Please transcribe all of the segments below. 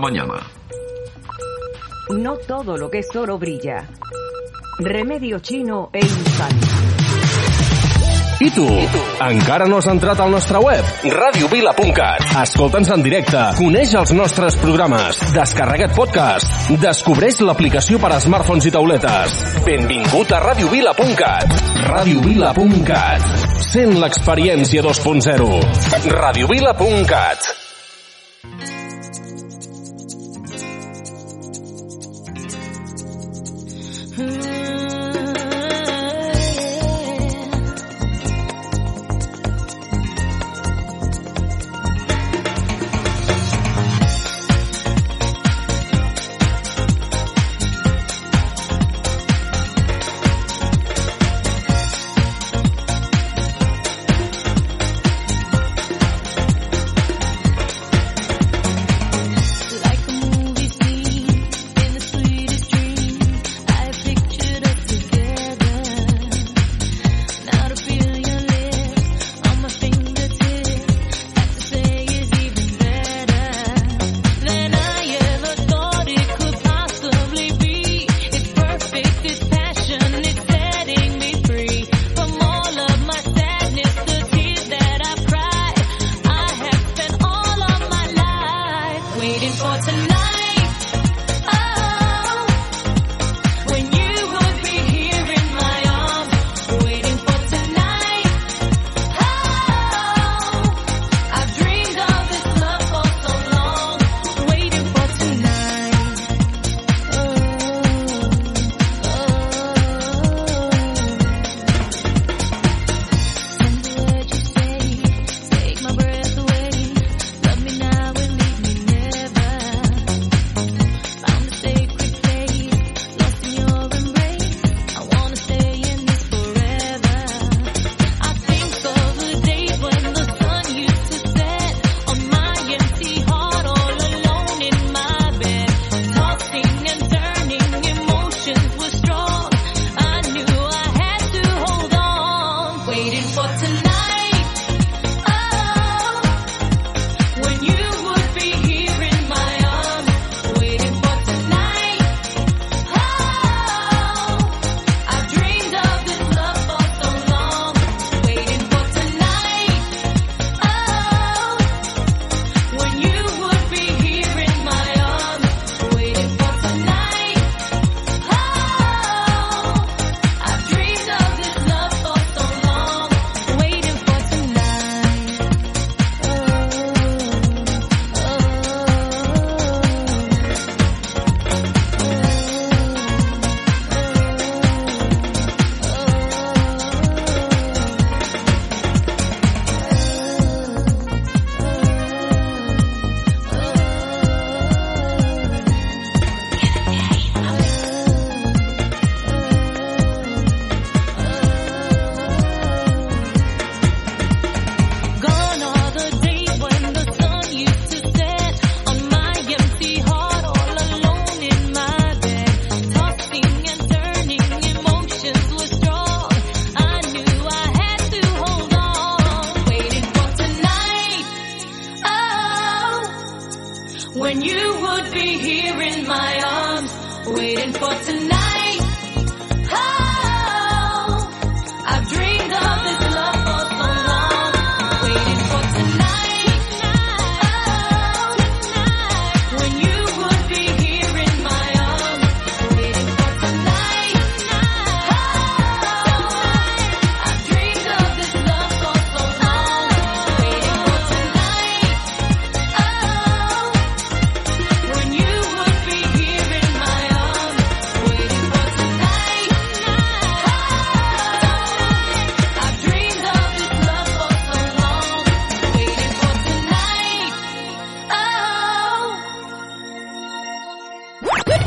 la mañana. No todo lo que es oro brilla. Remedio chino e infante. I tu? I tu? Encara no has entrat al nostre web? radiovila.cat Escolta'ns en directe, coneix els nostres programes, descarrega't podcast, descobreix l'aplicació per a smartphones i tauletes. Benvingut a radiovila.cat radiovila.cat Sent l'experiència 2.0 radiovila.cat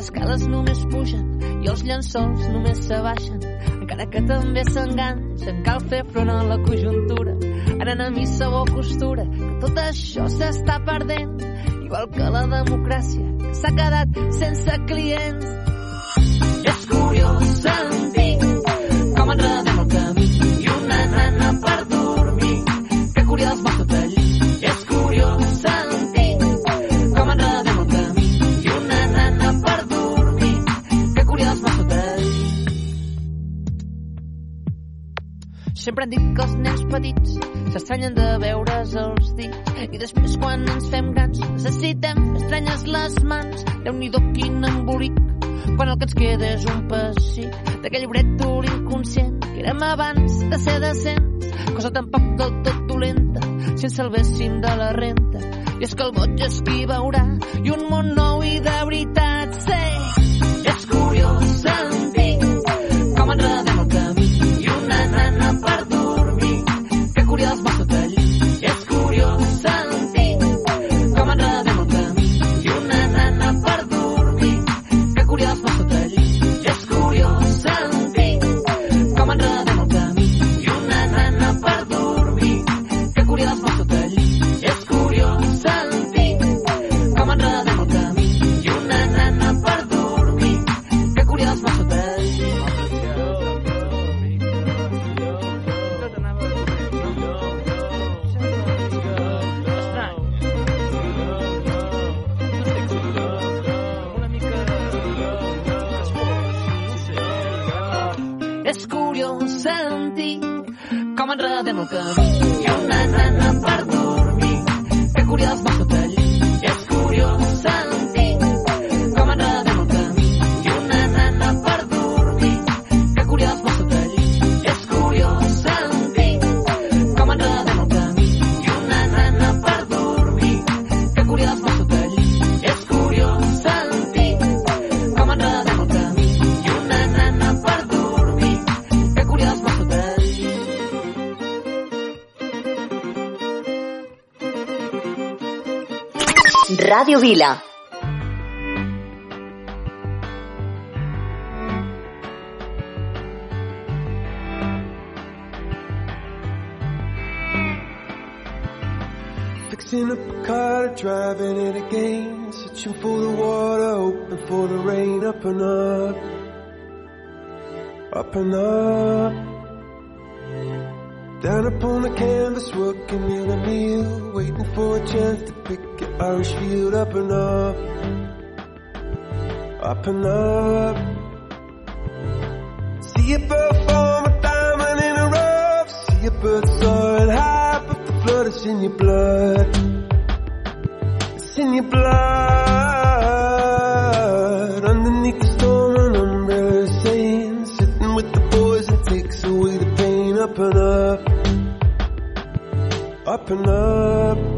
Escales només pugen i els llençols només s'abaixen, encara que també s'enganxen, cal fer front a la conjuntura, anant a missa o costura, que tot això s'està perdent, igual que la democràcia, que s'ha quedat sense clients. És curiós sentir com enredem Sempre han dit que els nens petits s'estranyen de veure's els dits i després quan ens fem grans necessitem estranyes les mans. Déu-n'hi-do quin embolic quan el que ens queda és un pessic d'aquell brètol inconscient que érem abans de ser decents. Cosa tampoc del tot dolenta si ens salvéssim de la renta. I és que el boig és qui veurà i un món nou i de veritat sé. Ràdio Vila. Fixing up a car, driving it again, searching for the water, hoping for the rain, up and up, up and up. Down upon the canvas, working in a meal, waiting for a chance to Irish field, up and up, up and up. See a bird form a diamond in a rough, see a bird soaring high, but the flood is in your blood. It's in your blood. Underneath the storm, an umbrella is saying, sitting with the boys, it takes away the pain. Up and up, up and up.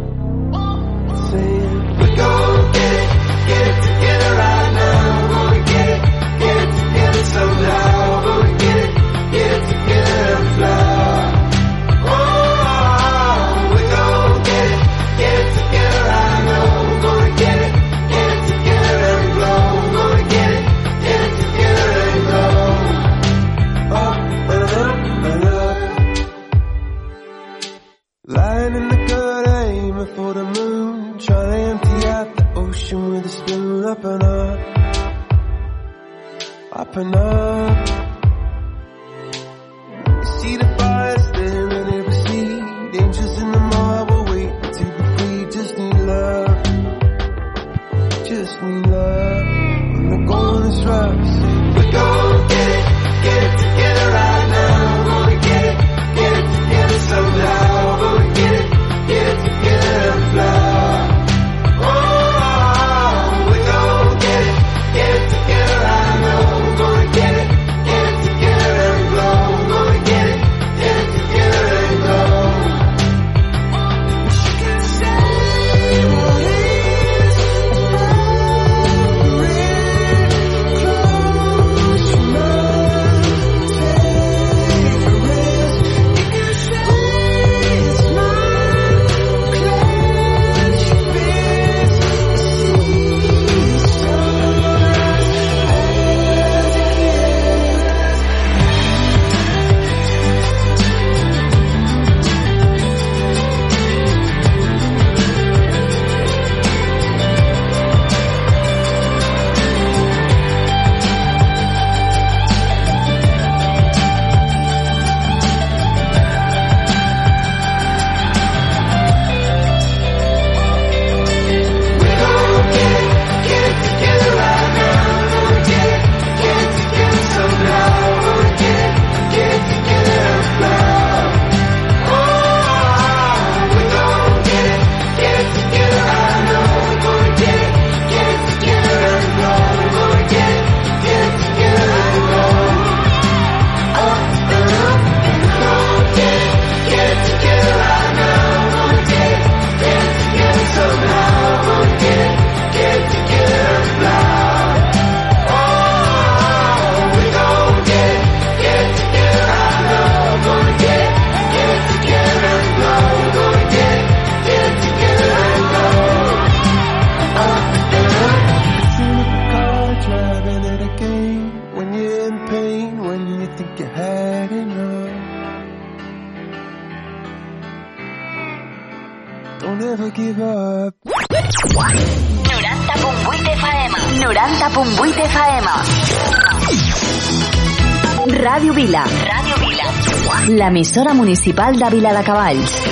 emisora municipal Dávila de Viladecavalls.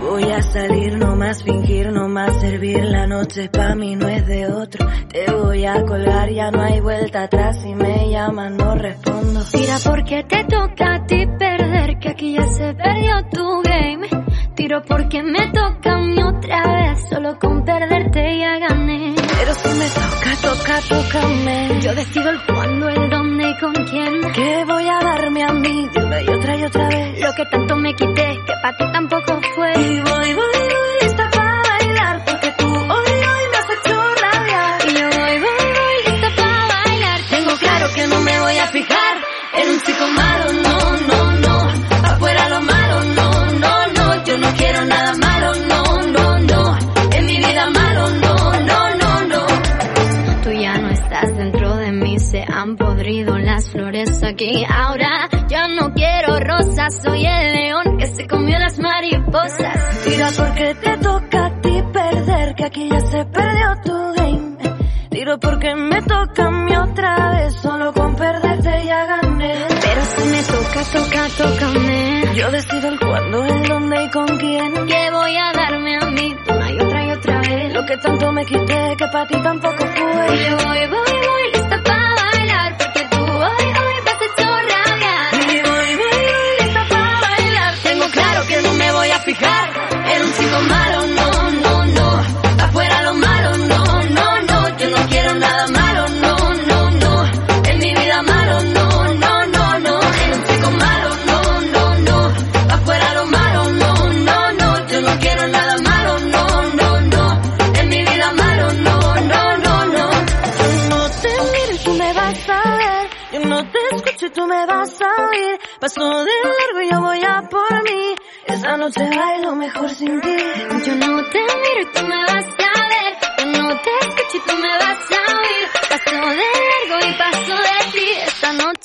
Voy a salir nomás, fingir nomás, servir la noche pa' mí no es de otro. Te voy a colgar, ya no hay vuelta atrás, si me llaman no respondo. Tira porque te toca a ti perder, que aquí ya se perdió tu game. Tiro porque me toca a mí otra vez, solo con perder me toca, toca, tócame. Yo decido el cuándo, el dónde y con quién. Que voy a darme a mí de una y otra y otra vez. Lo que tanto me quité, que para ti tampoco fue. Y voy, voy. porque te toca a ti perder, que aquí ya se perdió tu game. Tiro porque me toca a mí otra vez, solo con perderte ya gané. Pero si me toca, toca, tócame. Yo decido el cuándo, el dónde y con quién. Que voy a darme a mí una y otra y otra vez. Lo que tanto me quité, que para ti tampoco fue. Yo voy, voy, voy.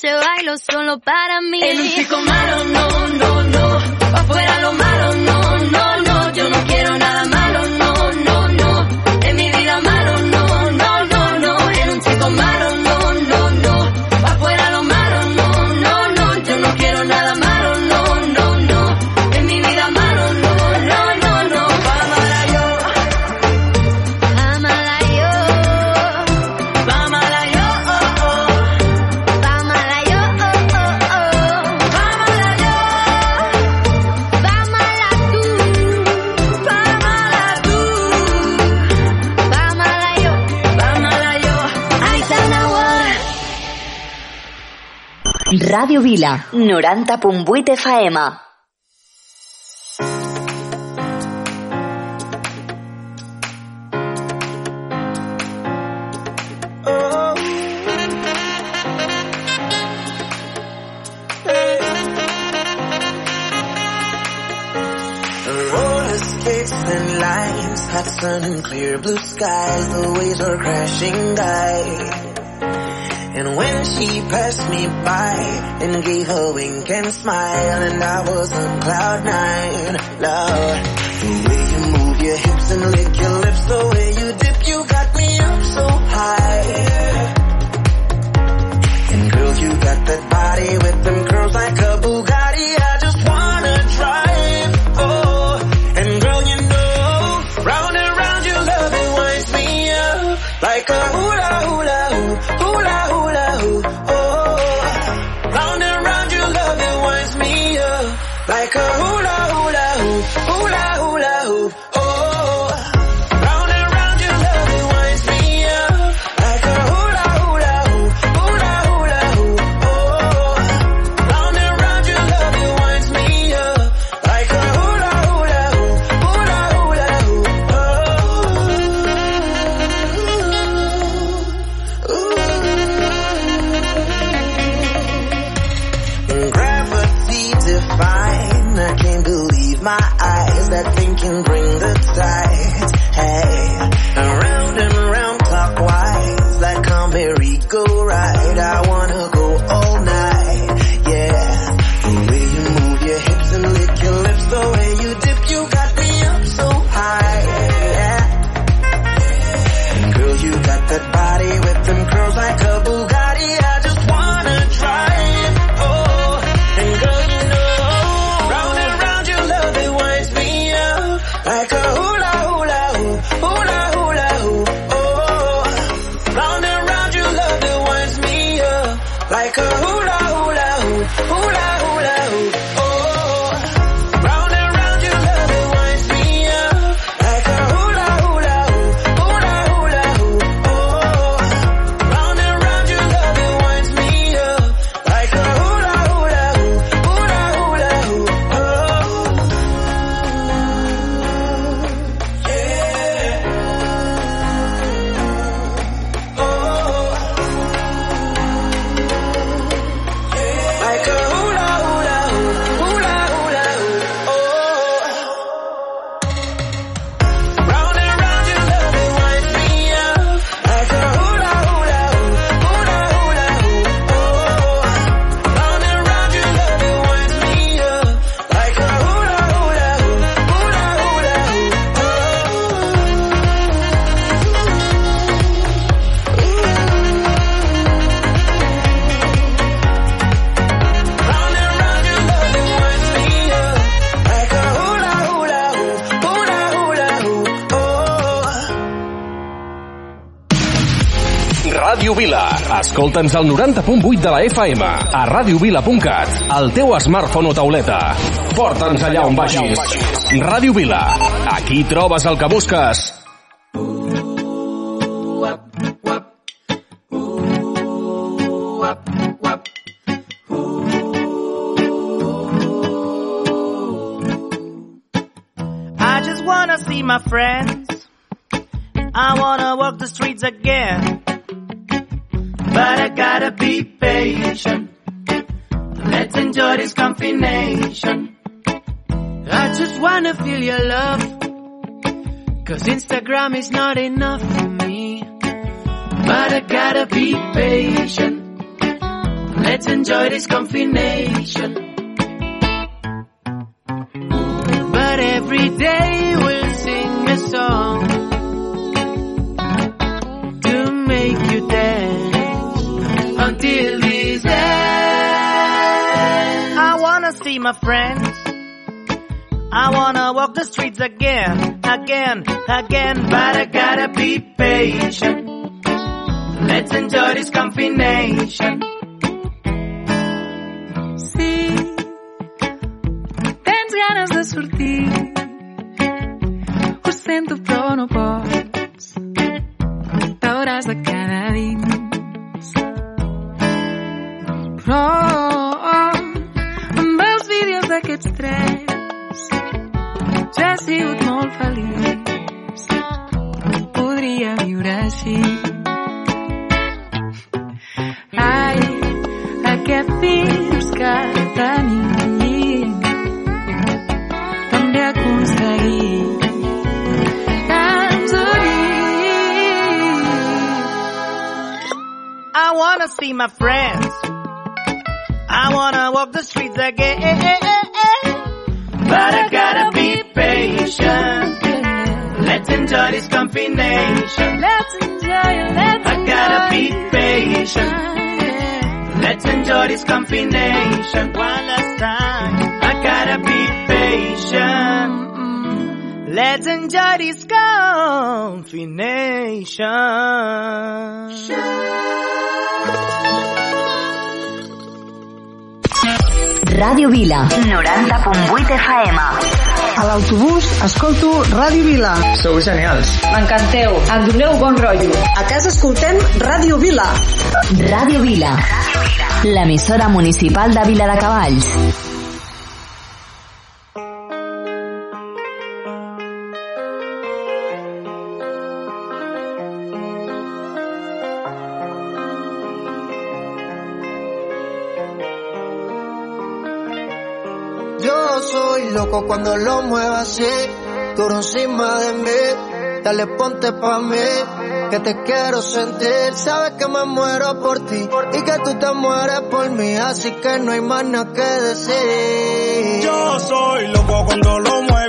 noche bailo solo para mí. En un chico malo, no, no, no. Pa. Radio Vila, 90.8 faema. Hot sun and clear blue skies, the waves are crashing by. And when she passed me by and gave her wink and smile, and I was on cloud nine, love. The way you move your hips and lick your lips, the way you dip, you got me up so high. And girl, you got that body with them curls like a balloon. Escolta'ns al 90.8 de la FM, a radiovila.cat, al teu smartphone o tauleta. Porta'ns allà on vagis. Ràdio Vila, aquí trobes el que busques. I just wanna see my friends. I wanna walk the streets again. Instagram is not enough for me. But I gotta be patient. Let's enjoy this confination. But every day we'll sing a song to make you dance until the end. I wanna see my friends I wanna walk the streets again, again, again, but I gotta be patient. Let's enjoy this combination. Sí, tens ganes de sortir. Ho sento però no pots. l'autobús, escolto Ràdio Vila. Sou genials. M'encanteu. Em doneu bon rotllo. A casa escoltem Ràdio Vila. Ràdio Vila. L'emissora municipal de Vila de Cavalls. loco cuando lo mueva así, duro encima de mí. Dale ponte pa' mí, que te quiero sentir. Sabes que me muero por ti y que tú te mueres por mí, así que no hay más nada que decir. Yo soy loco cuando lo muevo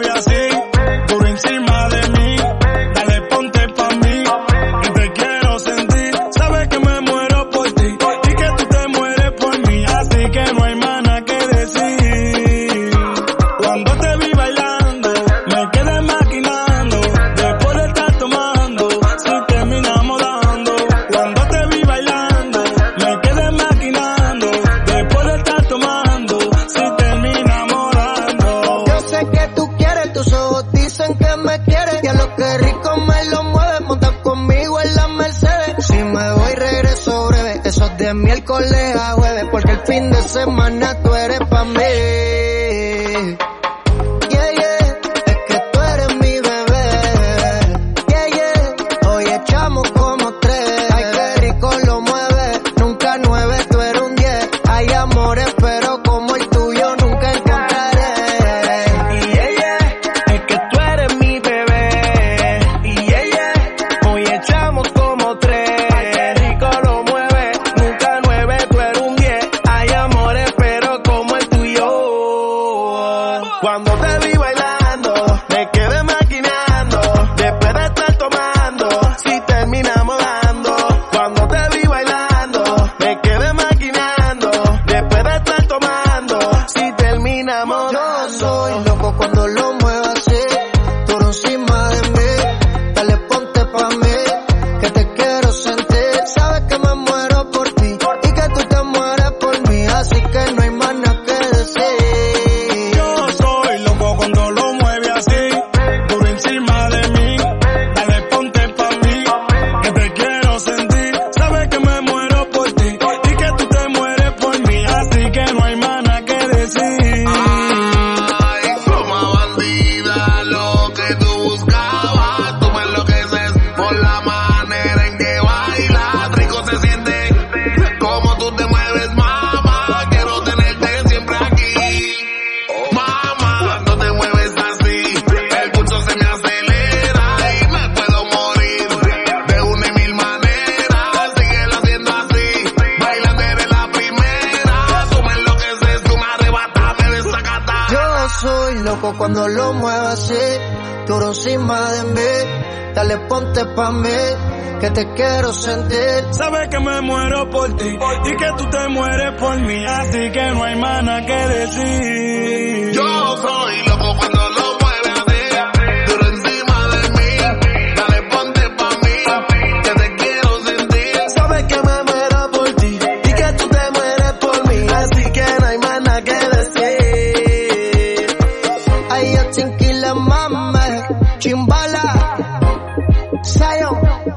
Que te quiero sentir. Sabes que me muero por ti y que tú te mueres por mí, así que no hay nada que decir.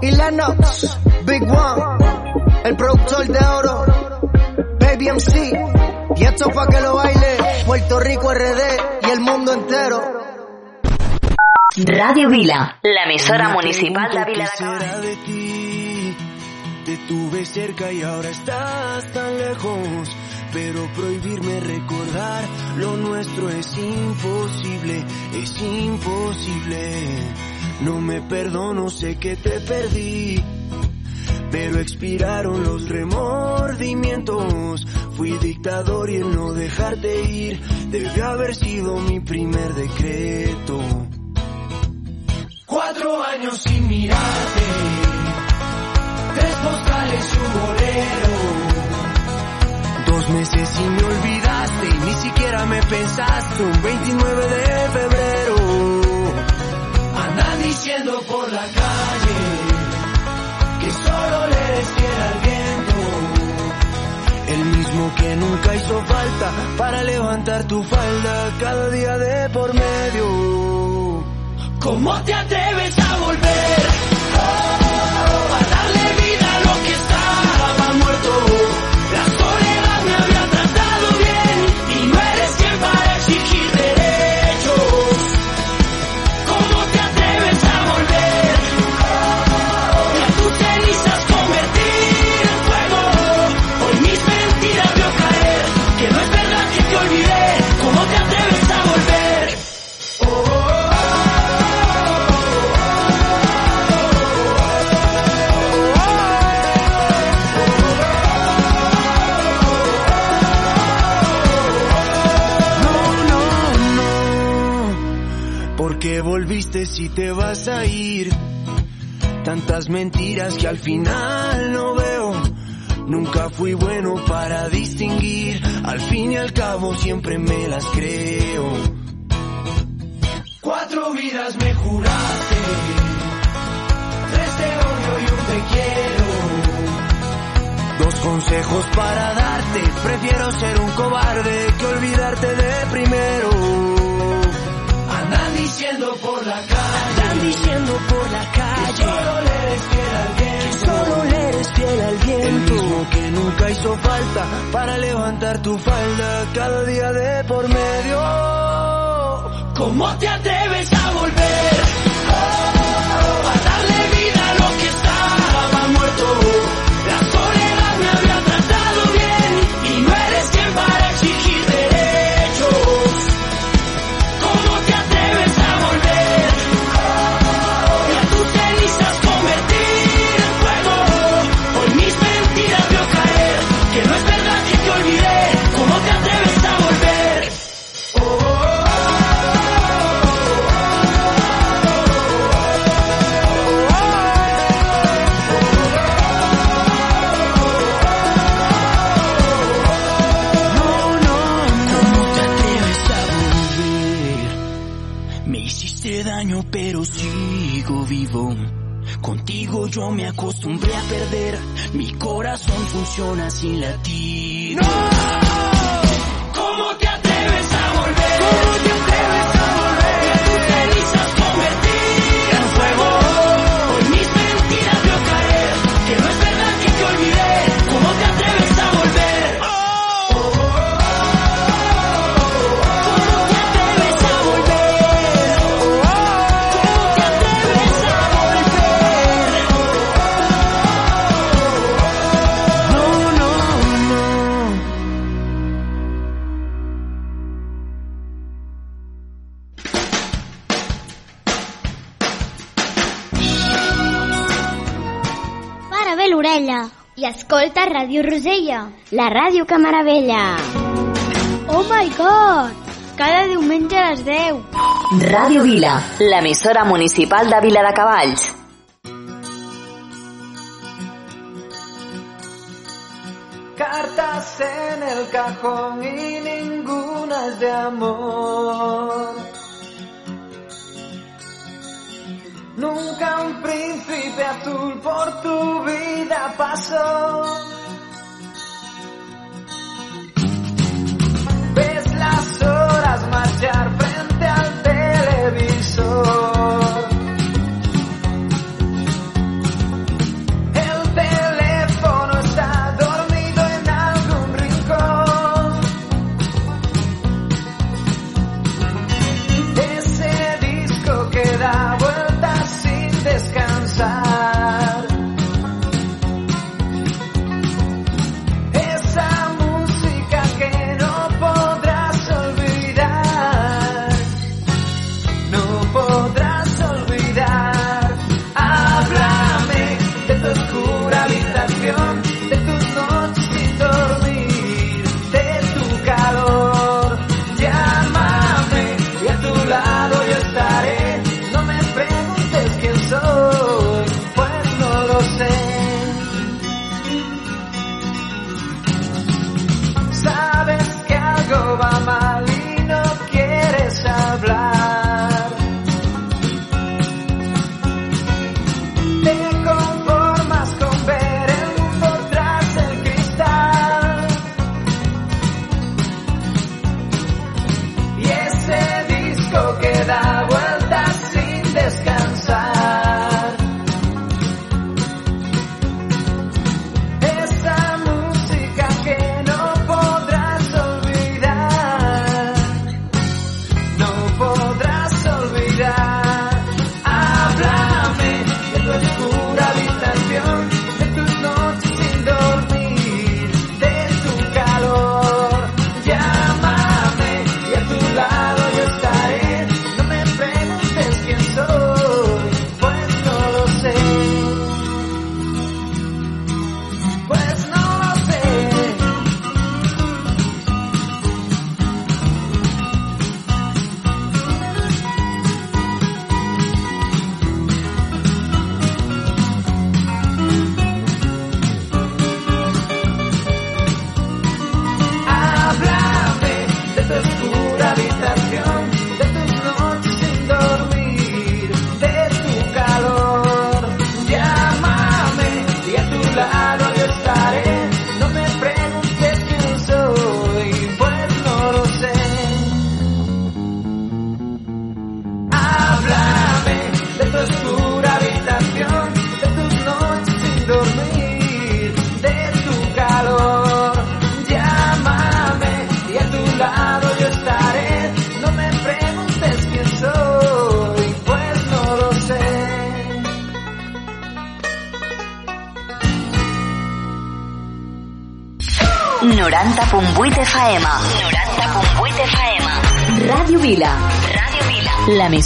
Y Lennox, Big One, el productor de oro, Baby MC, y esto pa' que lo baile, Puerto Rico RD y el mundo entero. Radio Vila, la emisora municipal de Vila de ti? Te tuve cerca y ahora estás tan lejos. Pero prohibirme recordar lo nuestro es imposible, es imposible. No me perdono, sé que te perdí. Pero expiraron los remordimientos. Fui dictador y el no dejarte ir debió haber sido mi primer decreto. Cuatro años sin mirarte, tres postales un bolero. Dos meses y me olvidaste, y ni siquiera me pensaste, un 29 de febrero. Andan diciendo por la calle que solo le fiel al viento. El mismo que nunca hizo falta para levantar tu falda cada día de por medio. ¿Cómo te atreves a volver? Oh, si te vas a ir? Tantas mentiras que al final no veo. Nunca fui bueno para distinguir. Al fin y al cabo siempre me las creo. Cuatro vidas me juraste. Tres te odio y un te quiero. Dos consejos para darte. Prefiero ser un cobarde que olvidarte de primero. Andan diciendo por la calle. Andan diciendo por la calle. Que solo le eres fiel al viento. Que solo le eres fiel al viento. El mismo que nunca hizo falta para levantar tu falda cada día de por medio. ¿Cómo te atreves a funciona sin latir. ¡No! La ràdio que meravella! Oh my god! Cada diumenge a les 10. Ràdio Vila, l'emissora municipal de Vila de Cavalls. Cartas en el cajón y ninguna es de amor. Nunca un príncipe azul por tu vida pasó.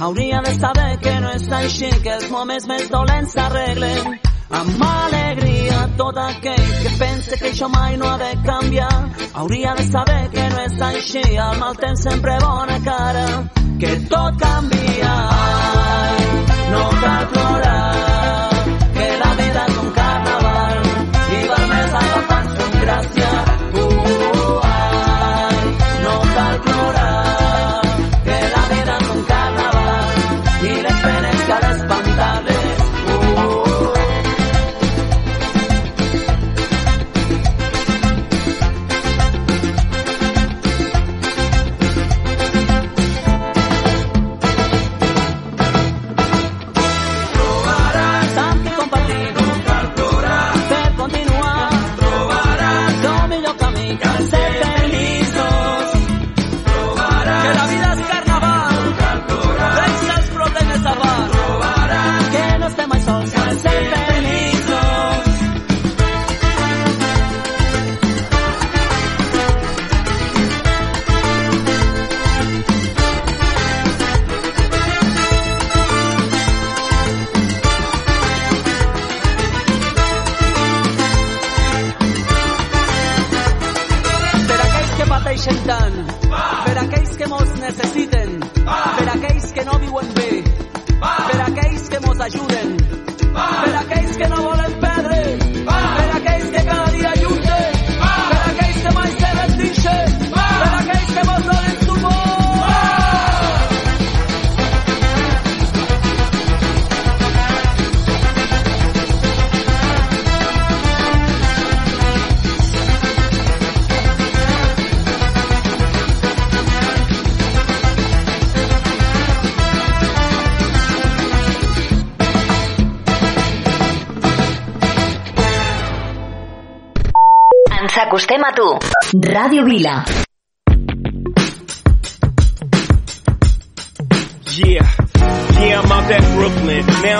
Hauria de saber que no és així, que els moments més dolents s'arreglen. Amb alegria tot aquell que pense que això mai no ha de canviar. Hauria de saber que no és així el mal temps sempre bona cara. Que tot canvia. Ai, no cal Ràdio Vila.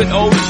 With OG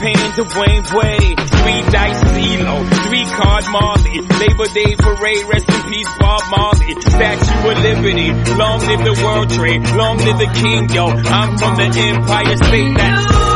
paying Dwayne Way. Three dice CeeLo, three card Marley. Labor Day parade, rest in peace Bob Marley. Statue of Liberty, long live the World Trade, long live the King, yo. I'm from the Empire State. That's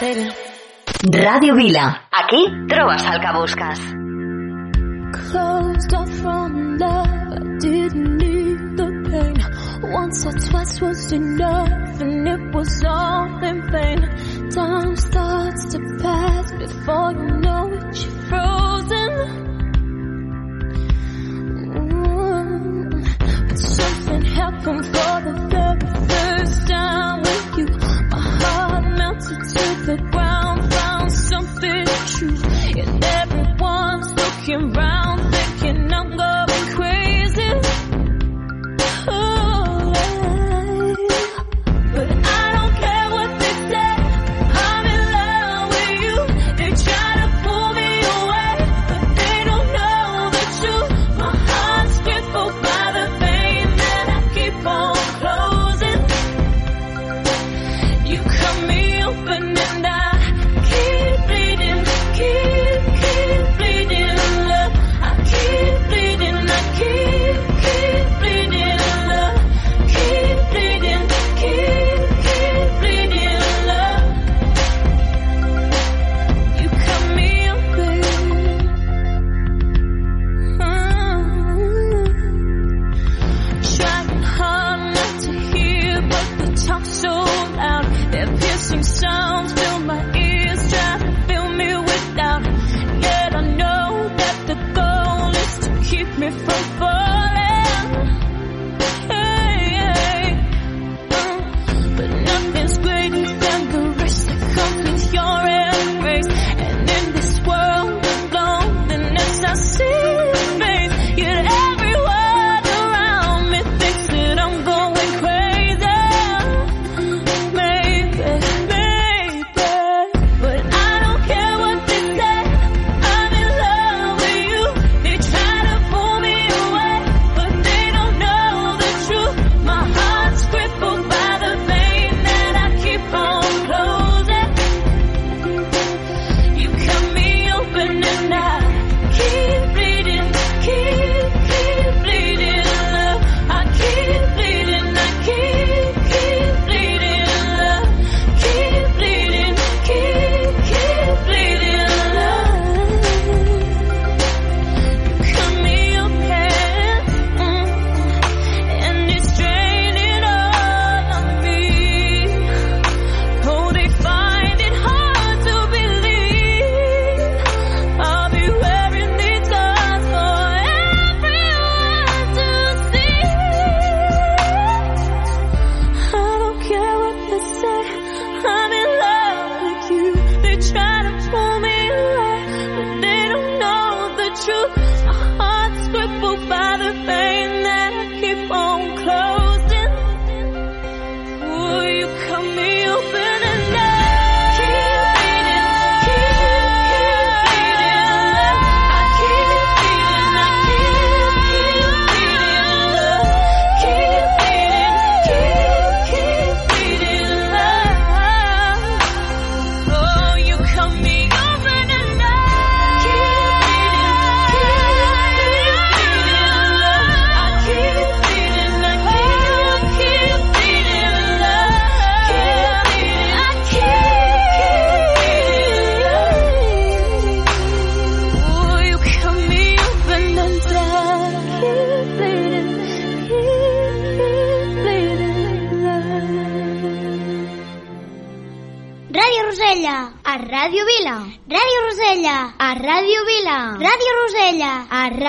cero. Radio Vila. Aquí trobes el que busques. Closed off from love, I didn't need the pain. Once or twice was enough, and it was all in vain. Time starts to pass before you know it, you're frozen. Mm -hmm. But something happened for the very looking round.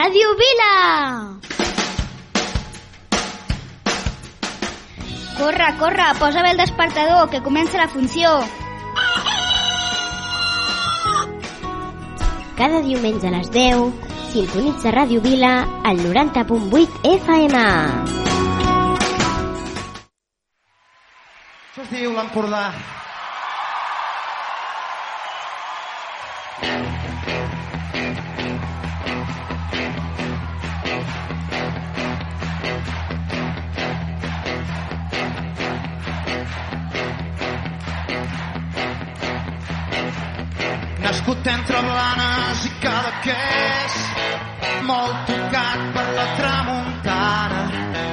Ràdio Vila! Corre, corre, posa bé el despertador, que comença la funció. Cada diumenge a les 10, sintonitza Ràdio Vila al 90.8 FM. Això es diu l'Empordà. Thank you. nascut entre Blanes i Cadaqués molt tocat per la tramuntana.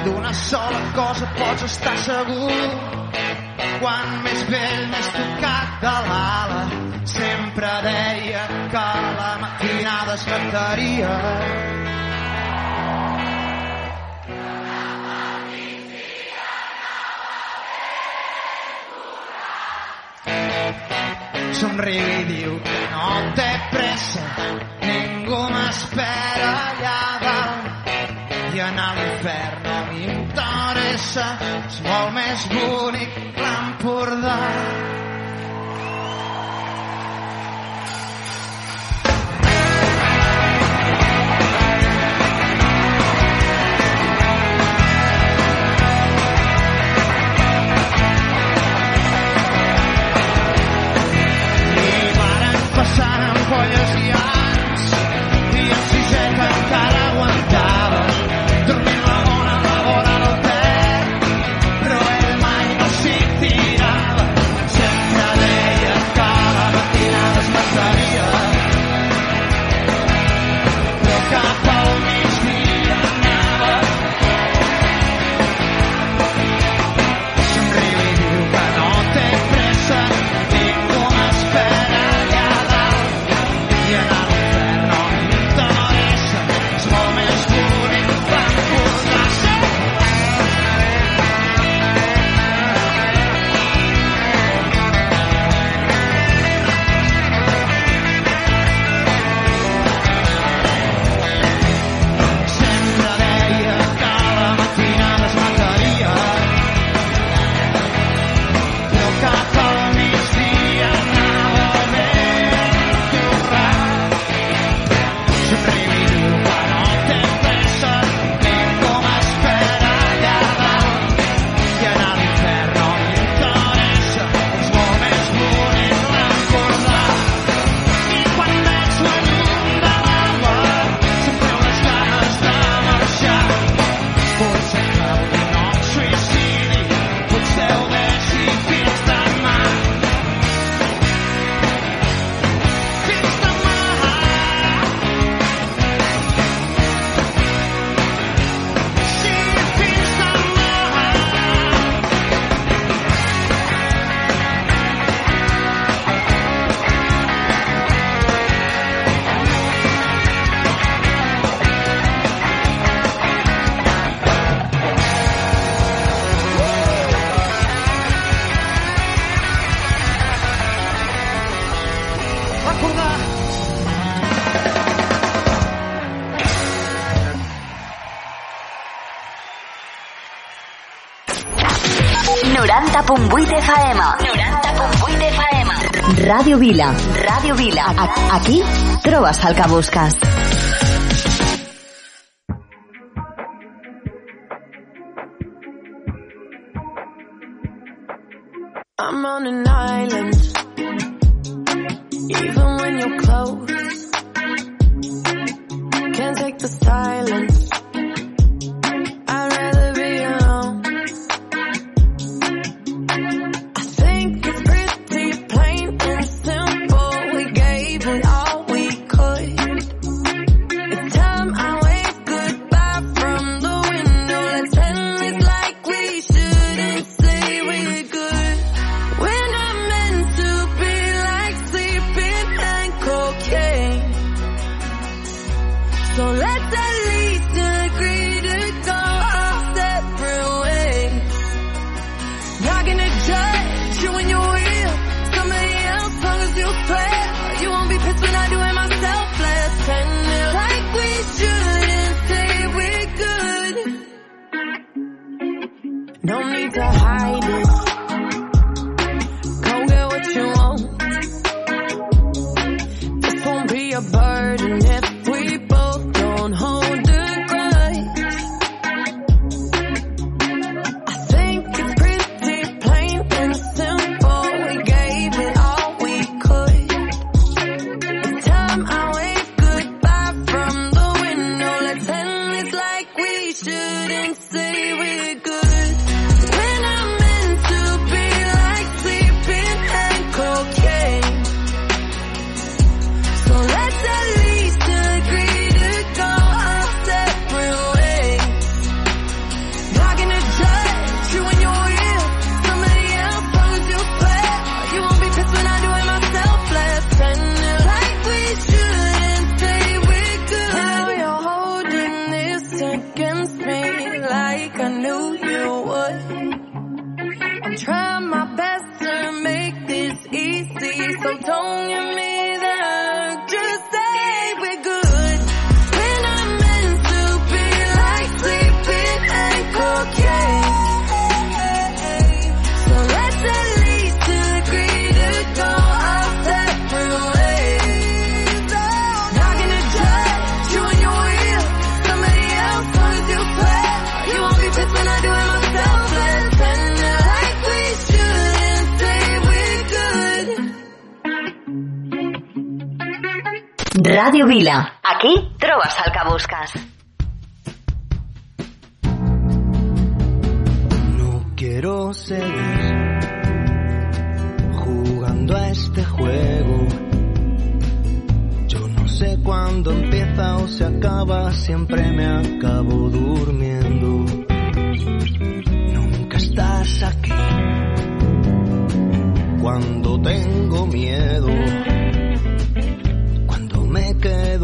D'una sola cosa pots estar segur. Quan més vell més tocat de l'ala. Sempre deia que la matinada es cantaria. somriu i diu no té pressa, ningú m'espera allà dalt. I anar a l'inferno m'interessa, és molt més bonic Radio Vila. Radio Vila. Aquí trovas el que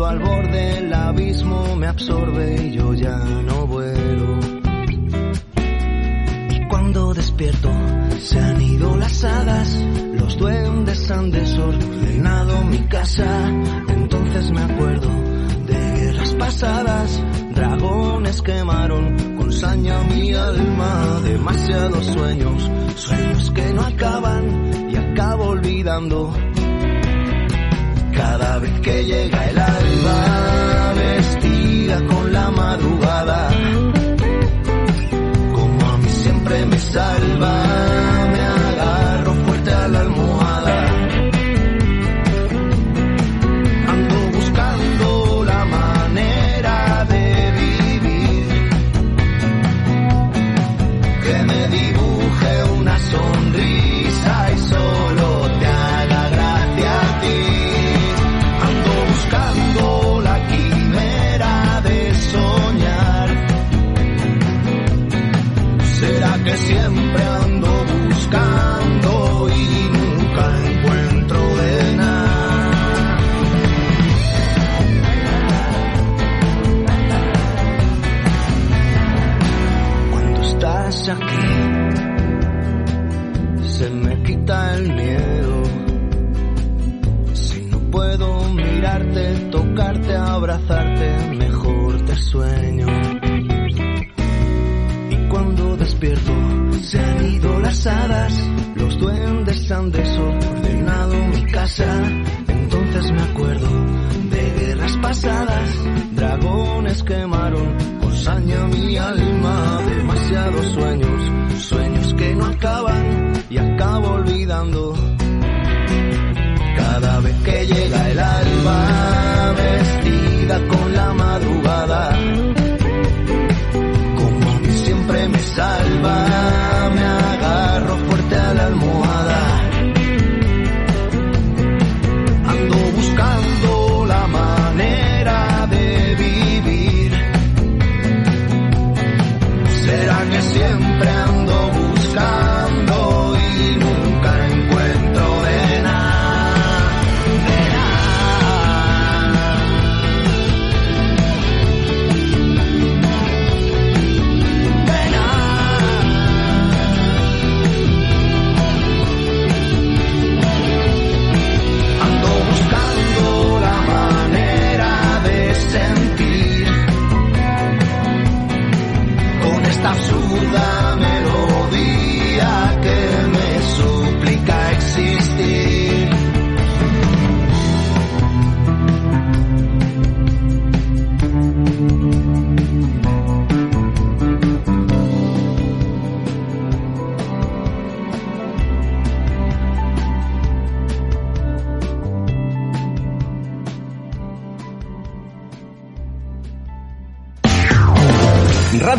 al borde, el abismo me absorbe y yo ya no vuelo. Y cuando despierto, se han ido las hadas, los duendes han desordenado mi casa. Entonces me acuerdo de guerras pasadas, dragones quemaron con saña mi alma, demasiados sueños, sueños que no acaban y acabo olvidando. Cada vez que llega el alba, vestida con la madrugada, han desordenado mi casa. Entonces me acuerdo de guerras pasadas, dragones quemaron con saña mi alma, demasiados sueños, sueños que no acaban. Y acabo olvidando. Cada vez que llega el alba, vestida con la madrugada, como a mí siempre me salva,